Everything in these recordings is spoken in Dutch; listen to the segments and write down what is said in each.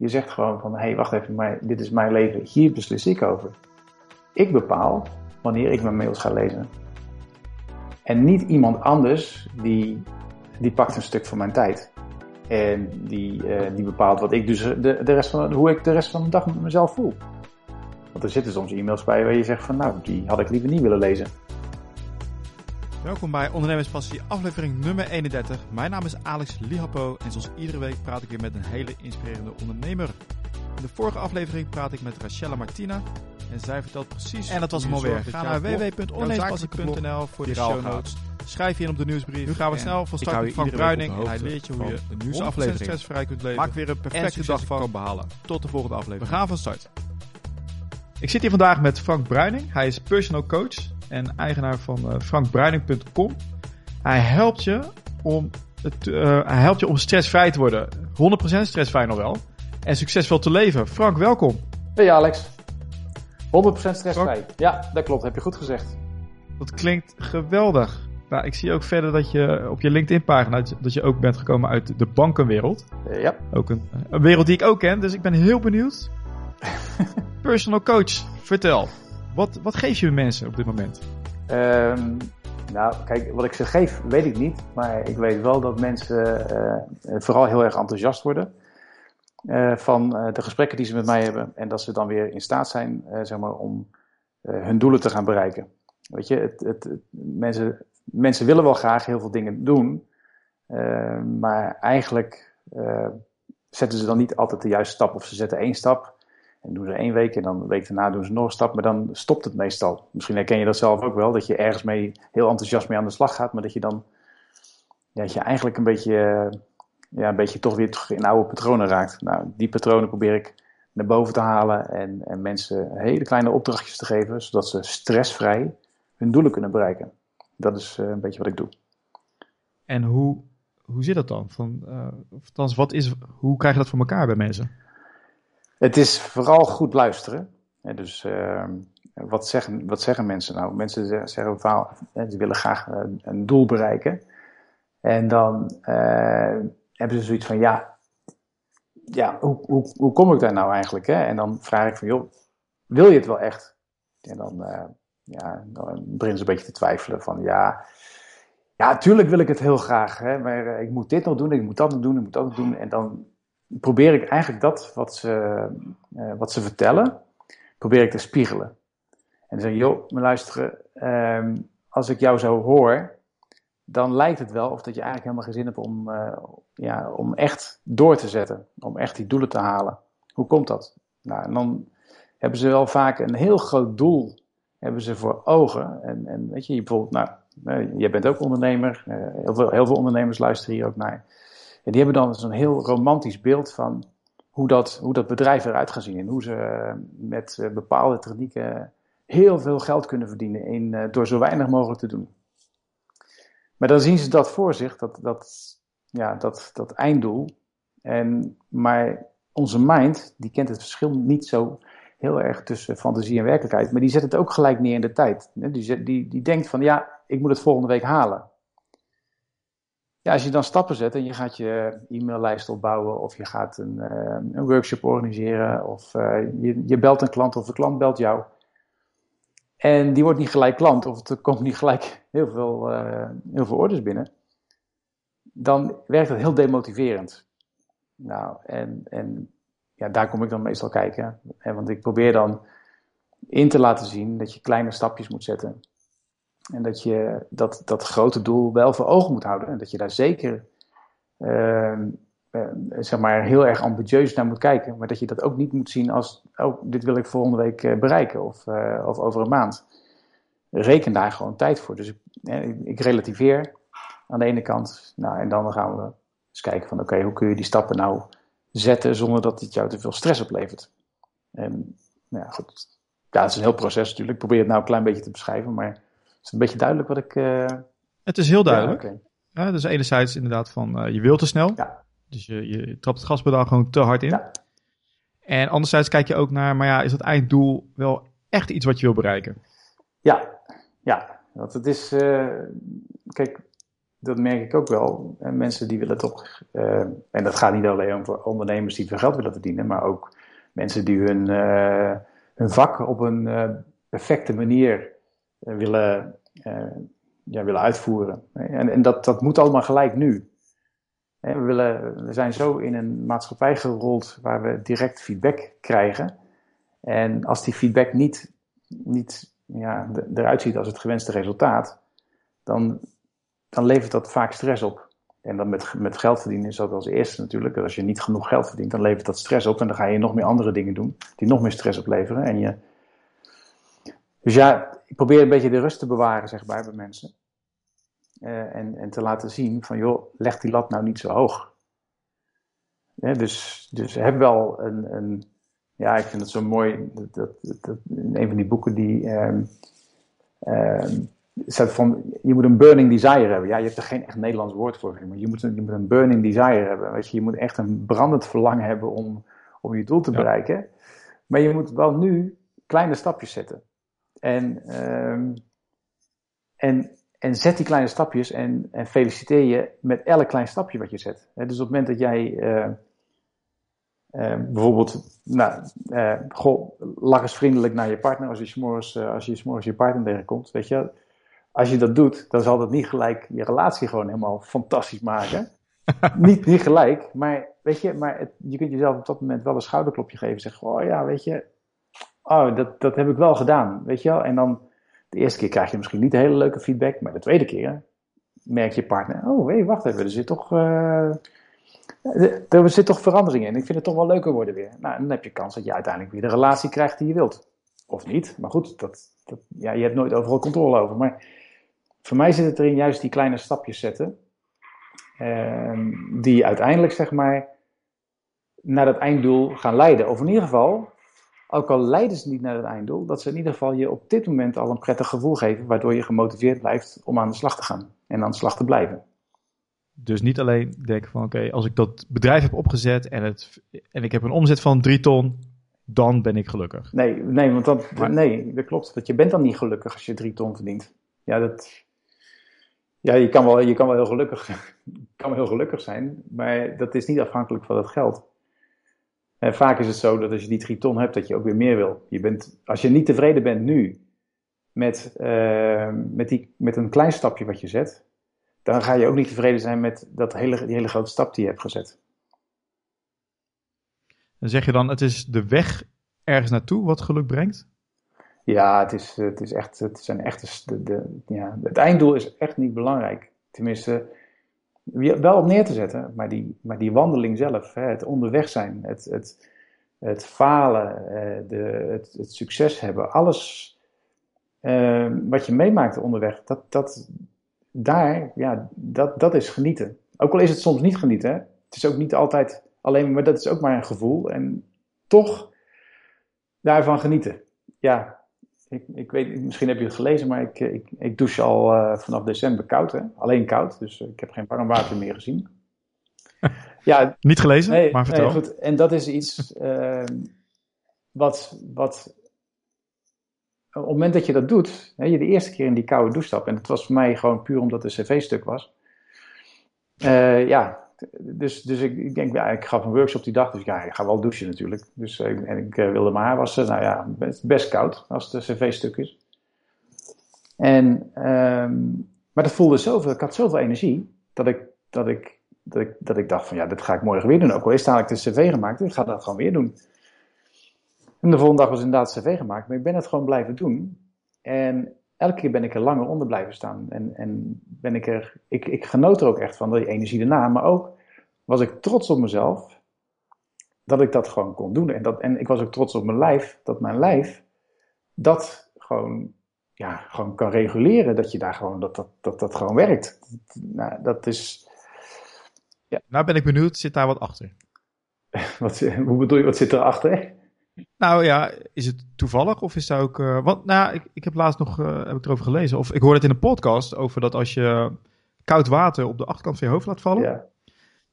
Je zegt gewoon van, hé, hey, wacht even, maar dit is mijn leven, hier beslis ik over. Ik bepaal wanneer ik mijn mails ga lezen. En niet iemand anders die, die pakt een stuk van mijn tijd. En die, uh, die bepaalt wat ik dus de, de rest van, hoe ik de rest van de dag met mezelf voel. Want er zitten soms e-mails bij waar je zegt van nou, die had ik liever niet willen lezen. Welkom bij Ondernemerspassie, aflevering nummer 31. Mijn naam is Alex Lihapo en zoals iedere week praat ik weer met een hele inspirerende ondernemer. In de vorige aflevering praat ik met Rachella Martina en zij vertelt precies. En dat was hem alweer. Ga naar www.ondernemerspassie.nl voor de show notes. Schrijf je in op de nieuwsbrief. Nu gaan we snel van start met Frank Bruining. En hij leert je hoe je een nieuwste aflevering stressvrij kunt leven. Maak weer een perfecte dag van kan behalen. Tot de volgende aflevering. We gaan van start. Ik zit hier vandaag met Frank Bruining. Hij is personal coach en eigenaar van uh, frankbruining.com. Hij helpt je om het, uh, hij helpt je om stressvrij te worden. 100% stressvrij nog wel. En succesvol te leven. Frank, welkom. Hey Alex. 100% stressvrij. Ja, dat klopt. Heb je goed gezegd. Dat klinkt geweldig. Nou, ik zie ook verder dat je op je LinkedIn-pagina dat je ook bent gekomen uit de bankenwereld. Uh, ja. Ook een, een, wereld die ik ook ken, dus ik ben heel benieuwd. Personal coach, vertel. Wat, wat geef je mensen op dit moment? Um, nou, kijk, wat ik ze geef, weet ik niet. Maar ik weet wel dat mensen uh, vooral heel erg enthousiast worden. Uh, van de gesprekken die ze met mij hebben. En dat ze dan weer in staat zijn zeg maar, om hun doelen te gaan bereiken. Weet je, het, het, mensen, mensen willen wel graag heel veel dingen doen. maar eigenlijk zetten ze dan niet altijd de juiste stap. Of ze zetten één stap en doen ze één week en dan de week daarna doen ze nog een stap, maar dan stopt het meestal. Misschien herken je dat zelf ook wel, dat je ergens mee heel enthousiast mee aan de slag gaat, maar dat je dan ja, je eigenlijk een beetje, ja, een beetje toch weer in oude patronen raakt. Nou, die patronen probeer ik naar boven te halen en, en mensen hele kleine opdrachtjes te geven, zodat ze stressvrij hun doelen kunnen bereiken. Dat is uh, een beetje wat ik doe. En hoe, hoe zit dat dan? Van, uh, althans, wat is, hoe krijg je dat voor elkaar bij mensen? Het is vooral goed luisteren. dus uh, wat, zeggen, wat zeggen mensen nou? Mensen zeggen vaak, ze willen graag uh, een doel bereiken. En dan uh, hebben ze zoiets van, ja, ja hoe, hoe, hoe kom ik daar nou eigenlijk? Hè? En dan vraag ik van, joh, wil je het wel echt? En dan, ja, dan beginnen ze een beetje te twijfelen van, ja, ja, tuurlijk wil ik het heel graag. Hè? Maar ik moet dit nog doen, ik moet dat nog doen, ik moet dat nog doen. En dan probeer ik eigenlijk dat wat ze, uh, wat ze vertellen, probeer ik te spiegelen. En dan zeg je, joh, maar luisteren, uh, als ik jou zo hoor, dan lijkt het wel of dat je eigenlijk helemaal geen zin hebt om, uh, ja, om echt door te zetten, om echt die doelen te halen. Hoe komt dat? Nou, en dan hebben ze wel vaak een heel groot doel hebben ze voor ogen. En, en weet je, bijvoorbeeld, nou, uh, jij bent ook ondernemer, heel veel, heel veel ondernemers luisteren hier ook naar. En die hebben dan zo'n heel romantisch beeld van hoe dat, hoe dat bedrijf eruit gaat zien. En hoe ze eh, met eh, bepaalde technieken heel veel geld kunnen verdienen in, eh, door zo weinig mogelijk te doen. Maar dan zien ze dat voor zich, dat, dat, ja, dat, dat einddoel. En, maar onze mind, die kent het verschil niet zo heel erg tussen fantasie en werkelijkheid. Maar die zet het ook gelijk neer in de tijd. Die, die, die denkt van, ja, ik moet het volgende week halen. Ja, als je dan stappen zet en je gaat je e-maillijst opbouwen of je gaat een, uh, een workshop organiseren of uh, je, je, belt een klant of een klant belt jou. En die wordt niet gelijk klant of er komt niet gelijk heel veel, uh, heel veel orders binnen. Dan werkt dat heel demotiverend. Nou, en, en ja, daar kom ik dan meestal kijken. En want ik probeer dan in te laten zien dat je kleine stapjes moet zetten. En dat je dat, dat grote doel wel voor ogen moet houden. En dat je daar zeker uh, uh, zeg maar heel erg ambitieus naar moet kijken. Maar dat je dat ook niet moet zien als, oh, dit wil ik volgende week uh, bereiken of, uh, of over een maand. Reken daar gewoon tijd voor. Dus ik, ik, relativeer aan de ene kant. Nou, en dan gaan we eens kijken van, oké, hoe kun je die stappen nou zetten zonder dat het jou te veel stress oplevert. En nou ja, goed. Ja, het is een heel proces natuurlijk. Ik probeer het nou een klein beetje te beschrijven, maar is het een beetje duidelijk wat ik... Uh... Het is heel duidelijk. Ja, okay. ja, dus enerzijds inderdaad van uh, je wilt te snel. Ja. Dus je, je trapt het gaspedaal gewoon te hard in. Ja. En anderzijds kijk je ook naar, maar ja, is dat einddoel wel echt iets wat je wil bereiken? Ja, ja. Want het is, uh, kijk, dat merk ik ook wel. En mensen die willen toch, uh, en dat gaat niet alleen om voor ondernemers die veel geld willen verdienen, maar ook mensen die hun, uh, hun vak op een perfecte manier willen, ja, willen uitvoeren. En, en dat, dat moet allemaal gelijk nu. We, willen, we zijn zo in een maatschappij gerold waar we direct feedback krijgen. En als die feedback niet, niet ja, eruit ziet als het gewenste resultaat, dan, dan levert dat vaak stress op. En dan met, met geld verdienen is dat als eerste natuurlijk. Als je niet genoeg geld verdient, dan levert dat stress op. En dan ga je nog meer andere dingen doen die nog meer stress opleveren. En je... Dus ja, ik probeer een beetje de rust te bewaren, zeg maar, bij mensen. Uh, en, en te laten zien van, joh, leg die lat nou niet zo hoog. Ja, dus, dus heb wel een, een, ja, ik vind het zo mooi, dat, dat, dat in een van die boeken die um, um, staat van, je moet een burning desire hebben. Ja, je hebt er geen echt Nederlands woord voor, maar je moet een, je moet een burning desire hebben. Weet je, je moet echt een brandend verlangen hebben om, om je doel te bereiken. Maar je moet wel nu kleine stapjes zetten. En, um, en, en zet die kleine stapjes en, en feliciteer je met elk klein stapje wat je zet. dus op het moment dat jij... Uh, uh, bijvoorbeeld, nou, uh, goh, lach eens vriendelijk naar je partner als je s'morgens, als je, s'morgens je partner tegenkomt. Weet je, als je dat doet, dan zal dat niet gelijk je relatie gewoon helemaal fantastisch maken. niet, niet gelijk, maar weet je, maar het, je kunt jezelf op dat moment wel een schouderklopje geven. Zeggen, oh ja, weet je, oh, dat, dat heb ik wel gedaan, weet je wel. En dan, de eerste keer krijg je misschien niet hele leuke feedback, maar de tweede keer merk je partner, oh hé, wacht even, er zit toch... Uh, er zit toch verandering in. Ik vind het toch wel leuker worden weer. Nou, dan heb je kans dat je uiteindelijk weer de relatie krijgt die je wilt. Of niet. Maar goed, dat, dat, ja, je hebt nooit overal controle over. Maar voor mij zit het erin juist die kleine stapjes zetten. Uh, die uiteindelijk, zeg maar, naar dat einddoel gaan leiden. Of in ieder geval, ook al leiden ze niet naar het einddoel, dat ze in ieder geval je op dit moment al een prettig gevoel geven, waardoor je gemotiveerd blijft om aan de slag te gaan en aan de slag te blijven. Dus niet alleen denken van oké, als ik dat bedrijf heb opgezet en, het, en ik heb een omzet van drie ton, dan ben ik gelukkig. Nee, nee, want dat, nee, dat klopt. Want je bent dan niet gelukkig als je drie ton verdient. Ja, dat, ja, je kan wel, je kan wel heel gelukkig, kan wel heel gelukkig zijn, maar dat is niet afhankelijk van het geld. En vaak is het zo dat als je die drie ton hebt, dat je ook weer meer wil. Je bent, als je niet tevreden bent nu met, uh, met, die, met een klein stapje wat je zet, dan ga je ook niet tevreden zijn met dat hele, die hele grote stap die je hebt gezet. Dan zeg je dan, het is de weg ergens naartoe wat geluk brengt? Ja, het, is, het, is echt, het, zijn echt de, de, ja, het einddoel is echt niet belangrijk. Tenminste, wel op neer te zetten, maar die, maar die wandeling zelf, hè, het onderweg zijn, het, het, het falen, eh, de, het, het succes hebben, alles uh, wat je meemaakt onderweg, dat, dat, daar, ja, dat, dat is genieten. Ook al is het soms niet genieten, het is ook niet altijd alleen, maar dat is ook maar een gevoel en toch daarvan genieten. Ja, ik, ik weet, misschien heb je het gelezen, maar ik, ik, ik douche al uh, vanaf december koud. Hè? Alleen koud, dus ik heb geen warm water meer gezien. ja, Niet gelezen, nee, maar vertel. Nee, goed. En dat is iets uh, wat, wat op het moment dat je dat doet, hè, je de eerste keer in die koude douche stapt, en dat was voor mij gewoon puur omdat het cv-stuk was. Uh, ja, dus, dus ik, ik, denk, ik gaf een workshop die dag, dus ja, ik ga wel douchen natuurlijk. Dus, eh, en ik uh, wilde mijn haar wassen. Nou ja, best, best koud als het cv-stuk is. En, um, maar dat voelde zoveel, ik had zoveel energie, dat ik, dat ik, dat ik, dat ik dacht van ja, dit ga ik morgen weer doen. Ook al is dadelijk de cv gemaakt, ik ga dat gewoon weer doen. En de volgende dag was inderdaad cv gemaakt, maar ik ben het gewoon blijven doen. En elke keer ben ik er langer onder blijven staan. En, en ben ik er, ik, ik genoot er ook echt van, die energie erna. Maar ook was ik trots op mezelf dat ik dat gewoon kon doen. En, dat, en ik was ook trots op mijn lijf, dat mijn lijf dat gewoon, ja, gewoon kan reguleren. Dat je daar gewoon, dat dat, dat, dat gewoon werkt. Nou, dat is. Ja. Nou ben ik benieuwd, zit daar wat achter? wat, hoe bedoel je, wat zit erachter? Nou ja, is het toevallig of is dat ook... Uh, want nou, ik, ik heb laatst nog uh, heb ik erover gelezen. Of ik hoorde het in een podcast over dat als je koud water op de achterkant van je hoofd laat vallen... Ja.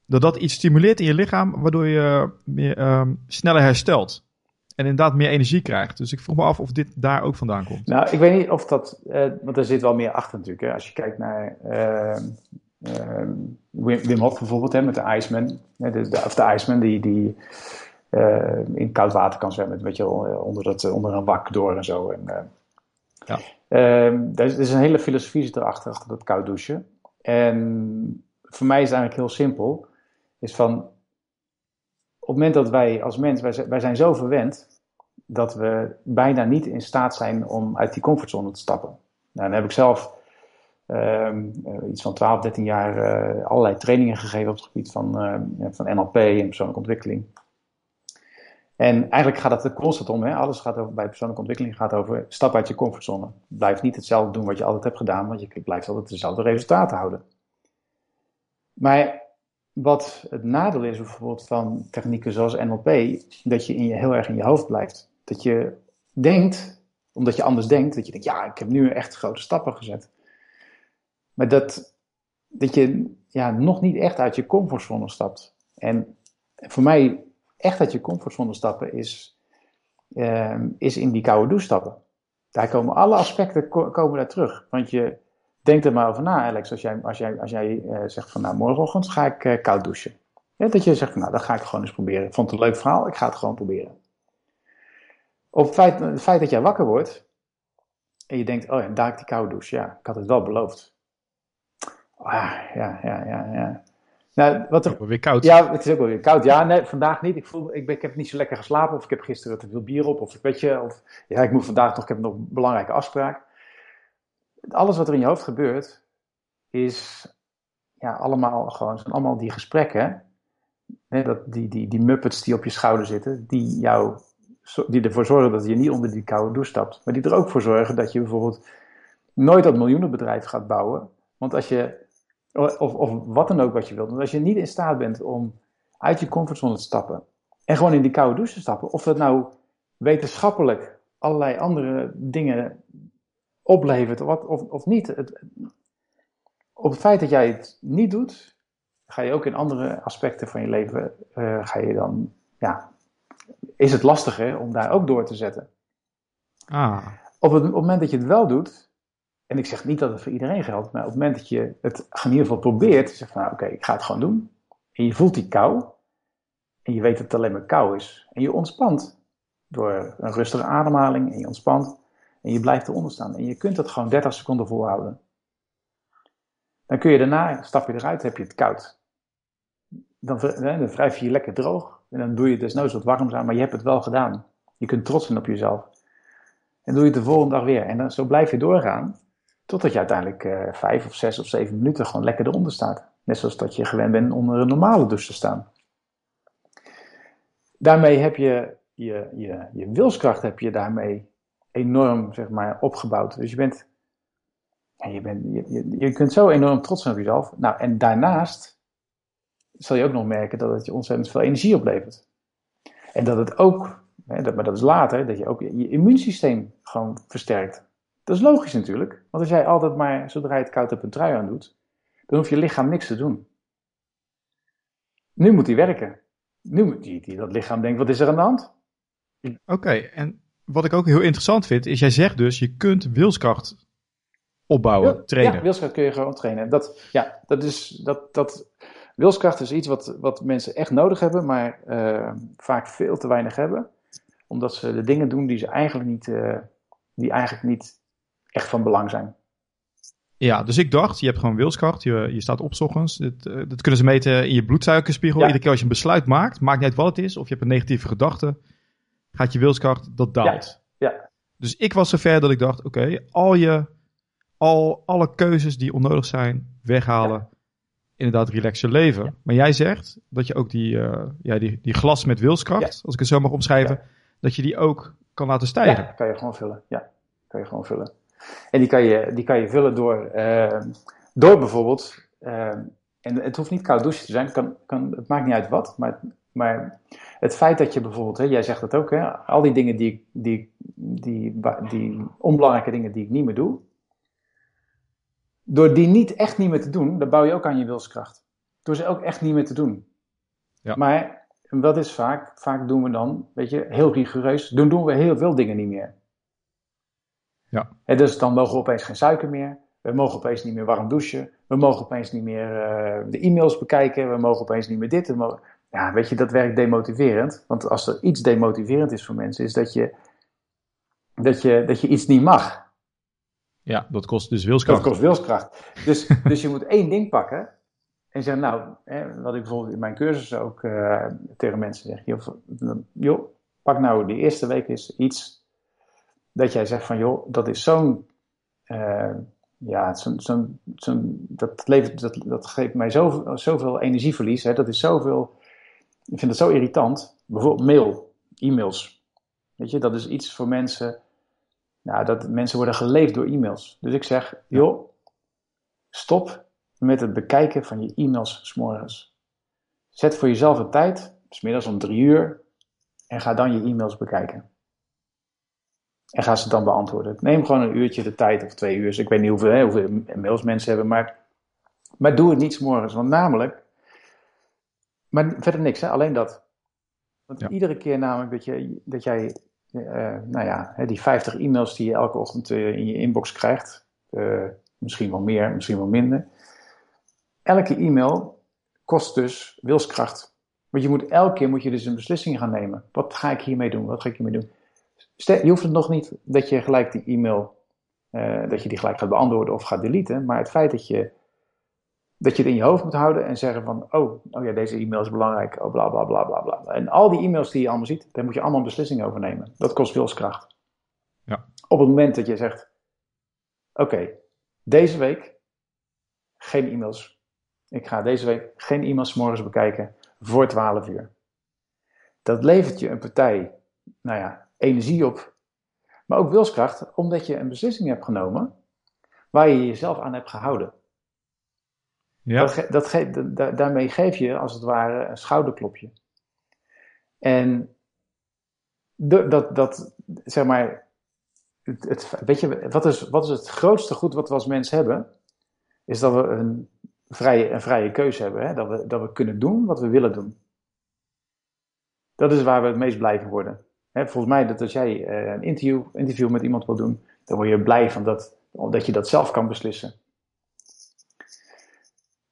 Dat dat iets stimuleert in je lichaam, waardoor je meer, um, sneller herstelt. En inderdaad meer energie krijgt. Dus ik vroeg me af of dit daar ook vandaan komt. Nou, ik weet niet of dat... Uh, want er zit wel meer achter natuurlijk. Hè. Als je kijkt naar... Ehm, Wim, Hof bijvoorbeeld, hè, met de Iceman. Hè, de, of de Iceman die, die in koud water kan zwemmen. Weet je, onder, dat, onder een wak door en zo. En, ja. Uh, er, is, een hele filosofie zit erachter, achter dat koud douchen. En voor mij is het eigenlijk heel simpel. Is van, op het moment dat wij als mens, wij, wij zijn zo verwend dat we bijna niet in staat zijn om uit die comfortzone te stappen. Nou, dan heb ik zelf uh, iets van 12, 13 jaar uh, allerlei trainingen gegeven op het gebied van, uh, van NLP en persoonlijke ontwikkeling. En eigenlijk gaat het er constant om. Hè? Alles gaat over, bij persoonlijke ontwikkeling gaat over stap uit je comfortzone. Blijf niet hetzelfde doen wat je altijd hebt gedaan, want je blijft altijd dezelfde resultaten houden. Maar wat het nadeel is bijvoorbeeld van technieken zoals NLP, dat je, in je heel erg in je hoofd blijft. Dat je denkt, omdat je anders denkt, dat je denkt, ja, ik heb nu echt grote stappen gezet. Maar dat, dat je ja, nog niet echt uit je comfortzone stapt. En voor mij, echt uit je comfortzone stappen is, uh, is in die koude douche stappen. Daar komen alle aspecten komen daar terug. Want je denkt er maar over na, Alex, als jij, als jij, als jij uh, zegt van nou, morgenochtend ga ik uh, koud douchen. Dat je zegt nou, dat ga ik gewoon eens proberen. Ik vond het een leuk verhaal, ik ga het gewoon proberen. Op het feit, het feit dat jij wakker wordt en je denkt, oh ja, daar ik die koude douche. Ja, ik had het wel beloofd. Ah, ja, ja, ja, ja. Nou, wat er, weer koud. Ja, het is ook wel weer koud. Ja, nee, vandaag niet. Ik, voel, ik, ben, ik heb niet zo lekker geslapen. Of ik heb gisteren te veel bier op. Of ik weet je. Of ja, ik moet vandaag nog. Ik heb nog een belangrijke afspraak. Alles wat er in je hoofd gebeurt. Is ja, allemaal gewoon. Zijn allemaal die gesprekken. Hè, dat, die, die, die muppets die op je schouder zitten. Die jou die ervoor zorgen dat je niet onder die koude douche stapt. Maar die er ook voor zorgen dat je bijvoorbeeld nooit dat miljoenenbedrijf gaat bouwen. Want als je, of, of wat dan ook wat je wilt, want als je niet in staat bent om uit je comfortzone te stappen en gewoon in die koude douche te stappen, of dat nou wetenschappelijk allerlei andere dingen oplevert of, of, of niet. Het, op het feit dat jij het niet doet, ga je ook in andere aspecten van je leven, uh, ga je dan, ja, is het lastiger om daar ook door te zetten. Ah. Op het, moment dat je het wel doet, en ik zeg niet dat het voor iedereen geldt, maar op het moment dat je het in ieder geval probeert, zeg van nou, oké, ik ga het gewoon doen. En je voelt die kou, en je weet dat het alleen maar kou is. En je ontspant door een rustige ademhaling, en je ontspant, en je blijft eronder staan. En je kunt dat gewoon 30 seconden volhouden. Dan kun je daarna, stap je eruit, heb je het koud. Dan, dan wrijf je je lekker droog. En dan doe je desnoods wat warms aan, maar je hebt het wel gedaan. Je kunt trots zijn op jezelf. En doe je het de volgende dag weer. En dan, zo blijf je doorgaan. Totdat je uiteindelijk uh, vijf of zes of zeven minuten gewoon lekker eronder staat. Net zoals dat je gewend bent onder een normale douche te staan. Daarmee heb je je, je, je wilskracht heb je daarmee enorm zeg maar, opgebouwd. Dus je bent, je, bent je, je kunt zo enorm trots zijn op jezelf. Nou, en daarnaast zal je ook nog merken dat het je ontzettend veel energie oplevert. En dat het ook, hè, dat, maar dat is later, dat je ook je immuunsysteem gewoon versterkt. Dat is logisch natuurlijk, want als jij altijd maar, zodra je het koud hebt, een trui aan doet, dan hoeft je lichaam niks te doen. Nu moet hij werken. Nu moet die, die, dat lichaam denken, wat is er aan de hand? Oké, en wat ik ook heel interessant vind, is jij zegt dus, je kunt wilskracht opbouwen, trainen. Ja, wilskracht kun je gewoon trainen. Dat, ja, dat is, dat, dat, Wilskracht is iets wat, wat mensen echt nodig hebben, maar uh, vaak veel te weinig hebben. Omdat ze de dingen doen die ze eigenlijk niet, uh, die eigenlijk niet echt van belang zijn. Ja, dus ik dacht, je hebt gewoon wilskracht, je, je staat op ochtends. Dat, uh, dat kunnen ze meten in je bloedsuikerspiegel. Ja. Iedere keer als je een besluit maakt, maakt niet uit wat het is, of je hebt een negatieve gedachte, gaat je wilskracht, dat daalt. Ja. ja. Dus ik was zover dat ik dacht, oké, okay, al je, al, alle keuzes die onnodig zijn, weghalen. Ja inderdaad relax je leven. Maar jij zegt dat je ook die, uh, ja, die, die glas met wilskracht, als ik het zo mag omschrijven, dat je die ook kan laten stijgen. Ja, kan je gewoon vullen. Ja, kan je gewoon vullen. En die kan je, die kan je vullen door, uh, door bijvoorbeeld, uh, en het hoeft niet koud douchen te zijn, kan, kan, het maakt niet uit wat, maar, maar het feit dat je bijvoorbeeld, hè, jij zegt het ook, hè, al die dingen die, die, die, die, die onbelangrijke dingen die ik niet meer doe, door die niet echt niet meer te doen, dan bouw je ook aan je wilskracht. Door ze ook echt niet meer te doen. Ja. Maar wat is vaak? Vaak doen we dan, weet je, heel rigoureus, dan doen we heel veel dingen niet meer. Ja. En dus dan mogen we opeens geen suiker meer. We mogen opeens niet meer warm douchen. we mogen opeens niet meer de e-mails bekijken, we mogen opeens niet meer dit. Ja, weet je, dat werkt demotiverend. Want als er iets demotiverend is voor mensen, is dat je, dat je, dat je iets niet mag. Ja, dat kost dus wilskracht. Dat kost wilskracht. Dus, dus je moet één ding pakken en zeggen, nou, hè, wat ik bijvoorbeeld in mijn cursus ook uh, tegen mensen zeg. Joh, joh, pak nou de eerste week eens iets dat jij zegt van, joh, dat is zo'n, uh, ja, zo'n, zo'n, zo'n, dat, levert, dat, dat geeft mij zoveel, zoveel energieverlies. Hè, dat is zoveel, ik vind het zo irritant. Bijvoorbeeld mail, e-mails. Weet je, dat is iets voor mensen, nou, dat mensen worden geleefd door e-mails. Dus ik zeg, joh, stop met het bekijken van je e-mails s'morgens. Zet voor jezelf een tijd, smiddags om drie uur, en ga dan je e-mails bekijken. En ga ze dan beantwoorden. Neem gewoon een uurtje de tijd of twee uur. Ik weet niet hoeveel, hè, hoeveel mails mensen hebben, maar, maar doe het niet s'morgens. Want namelijk, maar verder niks, hè, alleen dat. Want iedere keer namelijk dat, je, dat jij, uh, nou ja, die 50 e-mails die je elke ochtend uh, in je inbox krijgt, uh, misschien wel meer, misschien wel minder, elke e-mail kost dus wilskracht. Want je moet elke keer moet je dus een beslissing gaan nemen. Wat ga ik hiermee doen? Wat ga ik hiermee doen? Je hoeft het nog niet dat je gelijk die e-mail, uh, dat je die gelijk gaat beantwoorden of gaat deleten. Maar het feit dat je, dat je het in je hoofd moet houden en zeggen van, oh, oh ja, deze e-mail is belangrijk, oh bla bla bla bla bla. En al die e-mails die je allemaal ziet, daar moet je allemaal een beslissing over nemen. Dat kost wilskracht. Ja. Op het moment dat je zegt, oké, deze week geen e-mails ik ga deze week geen e-mails morgens bekijken voor 12 uur. Dat levert je een partij, nou ja, energie op, maar ook wilskracht, omdat je een beslissing hebt genomen waar je jezelf aan hebt gehouden. Ja. Dat, dat daarmee geef je als het ware een schouderklopje. En dat, dat, zeg maar, het, het, weet je, wat is, wat is het grootste goed wat we als mens hebben? Is dat we een vrije, een vrije keuze hebben. Hè? Dat, we, dat we kunnen doen wat we willen doen. Dat is waar we het meest blij van worden. Volgens mij, dat als jij uh, een interview, interview met iemand wil doen, dan word je blij van dat, dat je dat zelf kan beslissen.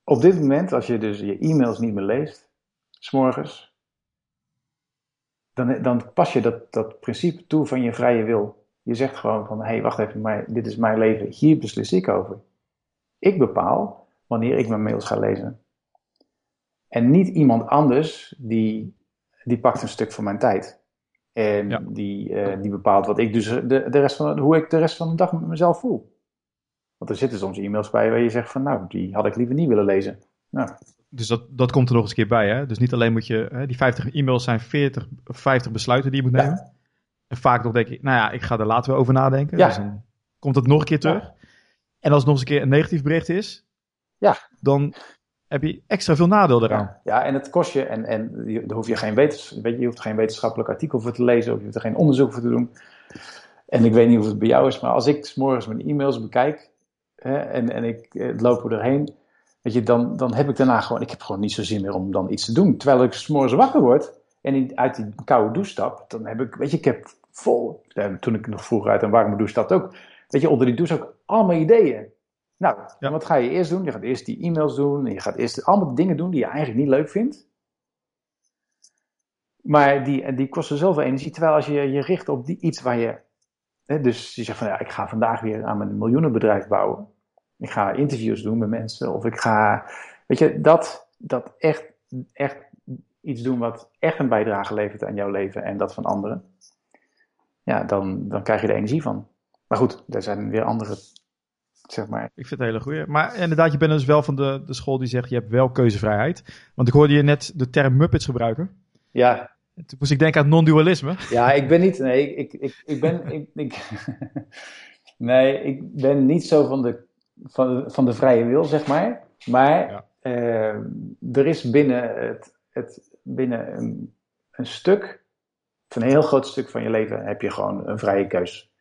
Op dit moment, als je dus je e-mails niet meer leest, s'morgens, dan, dan pas je dat, dat principe toe van je vrije wil. Je zegt gewoon van, hé, hey, wacht even, maar dit is mijn leven, hier beslis ik over. Ik bepaal wanneer ik mijn mails ga lezen. En niet iemand anders die, die pakt een stuk van mijn tijd. En die, uh, die bepaalt wat ik dus de, de rest van, hoe ik de rest van de dag met mezelf voel. Want er zitten soms e-mails bij waar je zegt van nou, die had ik liever niet willen lezen. Nou. Dus dat, dat komt er nog eens een keer bij. Hè? Dus niet alleen moet je, hè, die 50 e-mails zijn 40 of 50 besluiten die je moet nemen. En vaak nog denk ik, nou ja, ik ga er later weer over nadenken. Ja. Dus dan komt het nog een keer terug. En als het nog eens een keer een negatief bericht is, ja. dan heb je extra veel nadeel eraan. Ja, en het kost je, en, en daar hoef je geen, wetens, weet je, je hoeft geen wetenschappelijk artikel voor te lezen, of je hoeft er geen onderzoek voor te doen. En ik weet niet of het bij jou is, maar als ik s morgens mijn e-mails bekijk hè, en, en ik eh, loop er doorheen, weet je, dan, dan heb ik daarna gewoon, ik heb gewoon niet zo zin meer om dan iets te doen. Terwijl ik s morgens wakker word en uit die koude douche stap, dan heb ik, weet je, ik heb vol, toen ik nog vroeger uit een warme douche stapte ook, weet je, onder die douche ook allemaal ideeën. Nou, wat ga je eerst doen? Je gaat eerst die e-mails doen. En je gaat eerst allemaal dingen doen die je eigenlijk niet leuk vindt. Maar die, die kosten zoveel energie. Terwijl als je je richt op die, iets waar je. Hè, dus je zegt van ja, ik ga vandaag weer aan mijn miljoenenbedrijf bouwen. Ik ga interviews doen met mensen. Of ik ga. Weet je, dat, dat echt, echt iets doen wat echt een bijdrage levert aan jouw leven en dat van anderen. Ja, dan, dan krijg je er energie van. Maar goed, er zijn weer andere zeg maar. Ik vind het hele goeie. Maar inderdaad, je bent dus wel van de, de school die zegt, je hebt wel keuzevrijheid. Want ik hoorde je net de term Muppets gebruiken. Ja. Toen moest ik denken aan non-dualisme. Ja, ik ben niet, nee, ik, ik, ik ben, ik, ik, nee, ik ben niet zo van de, van, van de vrije wil, zeg maar. Maar ja. uh, er is binnen, het, het, binnen een, een stuk, van een heel groot stuk van je leven, heb je gewoon een vrije keus.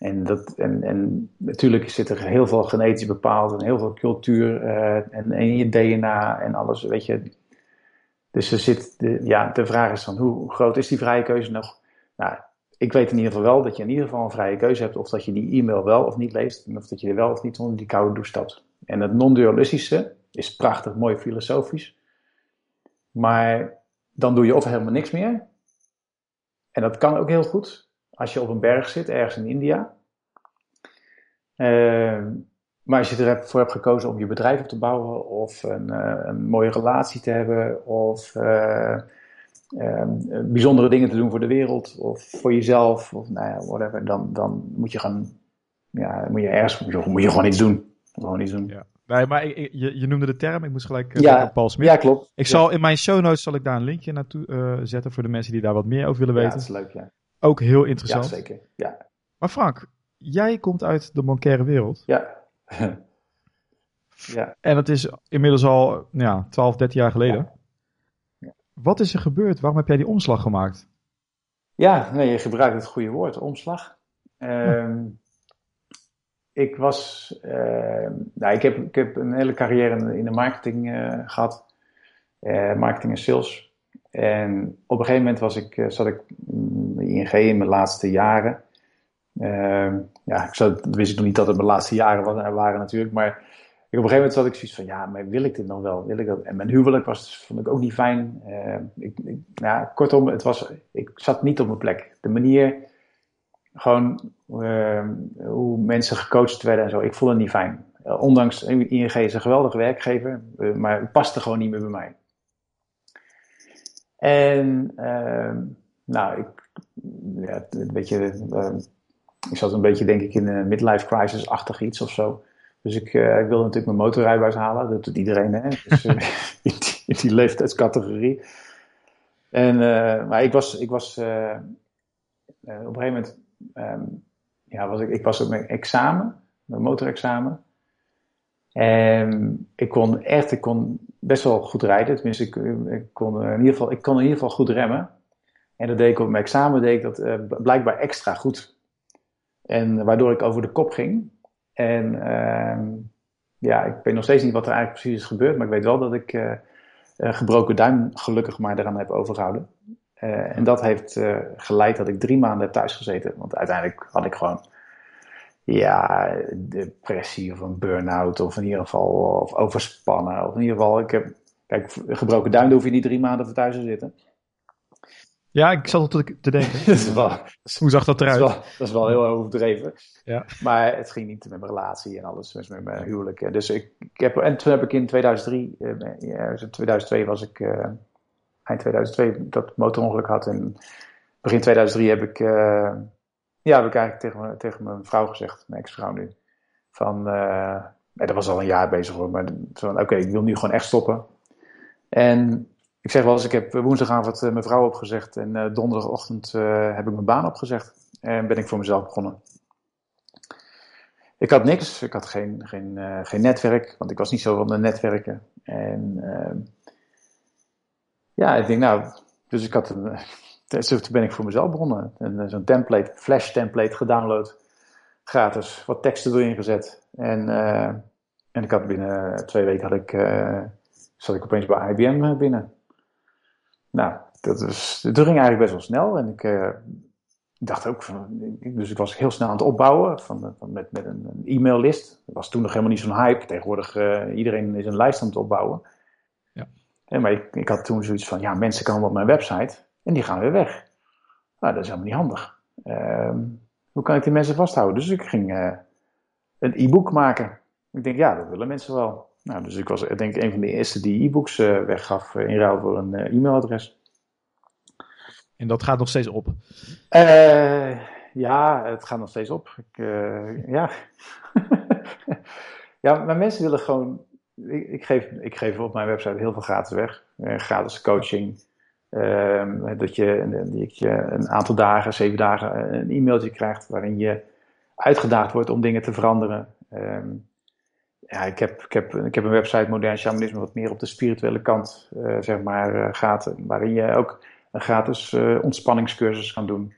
En, dat, en, en natuurlijk zit er heel veel genetisch bepaald en heel veel cultuur uh, en, en je DNA en alles, weet je. Dus er zit, de, ja, de vraag is van hoe groot is die vrije keuze nog? Nou, ik weet in ieder geval wel dat je in ieder geval een vrije keuze hebt of dat je die e-mail wel of niet leest en of dat je er wel of niet onder die koude douche stapt. En het non-dualistische is prachtig, mooi filosofisch. Maar dan doe je of helemaal niks meer. En dat kan ook heel goed als je op een berg zit, ergens in India. Uh, maar als je ervoor hebt gekozen om je bedrijf op te bouwen, of een, uh, een mooie relatie te hebben, of uh, bijzondere dingen te doen voor de wereld, of voor jezelf, of nou ja, whatever, dan, dan moet je gaan, ja, moet je ergens, moet je, moet je gewoon iets doen. Gewoon iets doen. Ja. Nee, maar ik, je, je, noemde de term, ik moest gelijk uh, ja, Paul Smit. Ja, klopt. Ik zal in mijn show notes zal ik daar een linkje naartoe uh, zetten voor de mensen die daar wat meer over willen weten. Ja, dat is leuk, ja. Ook heel interessant. Ja, zeker. Ja. Maar Frank, jij komt uit de bankaire wereld. Ja. ja. En dat is inmiddels al ja, 12, 13 jaar geleden. Ja. Ja. Wat is er gebeurd? Waarom heb jij die omslag gemaakt? Ja, nee, je gebruikt het goede woord, omslag. Um, ik was, uh, nou, ik heb, ik heb een hele carrière in de marketing uh, gehad, uh, marketing en sales. En op een gegeven moment was ik, zat ik ING in mijn laatste jaren. Ehm, ja, ik wist ik nog niet dat het mijn laatste jaren waren natuurlijk, maar op een gegeven moment zat ik zoiets van, ja, maar wil ik dit nog wel? Wil ik dat? En mijn huwelijk was, vond ik ook niet fijn. ik, ik, kortom, het was, ik zat niet op mijn plek. De manier gewoon uh, hoe mensen gecoacht werden en zo. Ik vond het niet fijn. Uh, ondanks, ING is een geweldige werkgever, uh, maar het paste gewoon niet meer bij mij. En, nou, ik, ja, een beetje, ik zat een beetje, denk ik, in een midlife crisis-achtig iets of zo. Dus ik, ik wilde natuurlijk mijn motorrijbewijs halen. Dat doet iedereen, hè. Dus, in, die, in, die, leeftijdscategorie. En, maar ik was, ik was op een gegeven moment um, ja, was ik, ik was op mijn examen, mijn motorexamen. En ik kon echt, ik kon best wel goed rijden. Tenminste, ik, ik, kon, in ieder geval, ik kon in ieder geval goed remmen. En dat deed ik op mijn examen, deed dat uh, blijkbaar extra goed. En waardoor ik over de kop ging. En uh, ja, ik weet nog steeds niet wat er eigenlijk precies is gebeurd. Maar ik weet wel dat ik uh, gebroken duim gelukkig maar eraan heb overgehouden. Uh, en dat heeft geleid dat ik drie maanden thuis gezeten. Want uiteindelijk had ik gewoon ja, depressie of een burn-out of in ieder geval of overspannen. Of in ieder geval, ik heb, kijk, gebroken duim hoef je niet drie maanden voor thuis te zitten. Ja, ik zat al te denken. dat is wel, Hoe zag dat eruit? Dat is wel, dat is wel heel overdreven. Ja. Maar het ging niet met mijn relatie en alles, met mijn huwelijk. Dus ik, ik heb, en toen heb ik in 2003, uh, ja, 2002 was ik uh, eind 2002 dat motorongeluk had. En begin 2003 heb ik, uh, ja, heb ik eigenlijk tegen, tegen mijn vrouw gezegd, mijn ex-vrouw nu. Van, uh, dat was al een jaar bezig hoor, maar oké, okay, ik wil nu gewoon echt stoppen. En ik zeg wel eens, ik heb woensdagavond mijn vrouw opgezegd en uh, donderdagochtend heb ik mijn baan opgezegd. En ben ik voor mezelf begonnen. Ik had niks, ik had geen, geen, geen netwerk, want ik was niet zo van de netwerken. En ja, ik denk nou, dus ik had een, toen ben ik voor mezelf begonnen. Zo'n template, flash template gedownload, gratis, wat teksten erin gezet. En, en ik had binnen twee weken had ik, uh, zat ik opeens bij IBM binnen. Nou, dat, was, dat ging eigenlijk best wel snel. En ik uh, dacht ook van, dus ik was heel snel aan het opbouwen van, van met, met een, een e-maillist. Dat was toen nog helemaal niet zo'n hype. Tegenwoordig iedereen is een lijst aan het opbouwen. Ja, maar ik, ik, had toen zoiets van, ja, mensen komen op mijn website en die gaan weer weg. Nou, dat is helemaal niet handig. Uh, hoe kan ik die mensen vasthouden? Dus ik ging uh, een e-book maken. Ik denk, ja, dat willen mensen wel. Nou, dus ik was denk ik een van de eerste die e-books uh, weggaf in ruil voor een e-mailadres. En dat gaat nog steeds op? ja, het gaat nog steeds op. Ik, ja. ja, maar mensen willen gewoon ik, ik, geef, ik geef op mijn website heel veel gratis weg. Gratis coaching. Uh, dat, je, dat je een aantal dagen, zeven dagen, een e-mailtje krijgt waarin je uitgedaagd wordt om dingen te veranderen. Um, ja, ik heb, ik, heb, ik heb een website, Modern Shamanisme, wat meer op de spirituele kant uh, zeg maar, uh, gaat. Waarin je ook een gratis ontspanningscursus kan doen.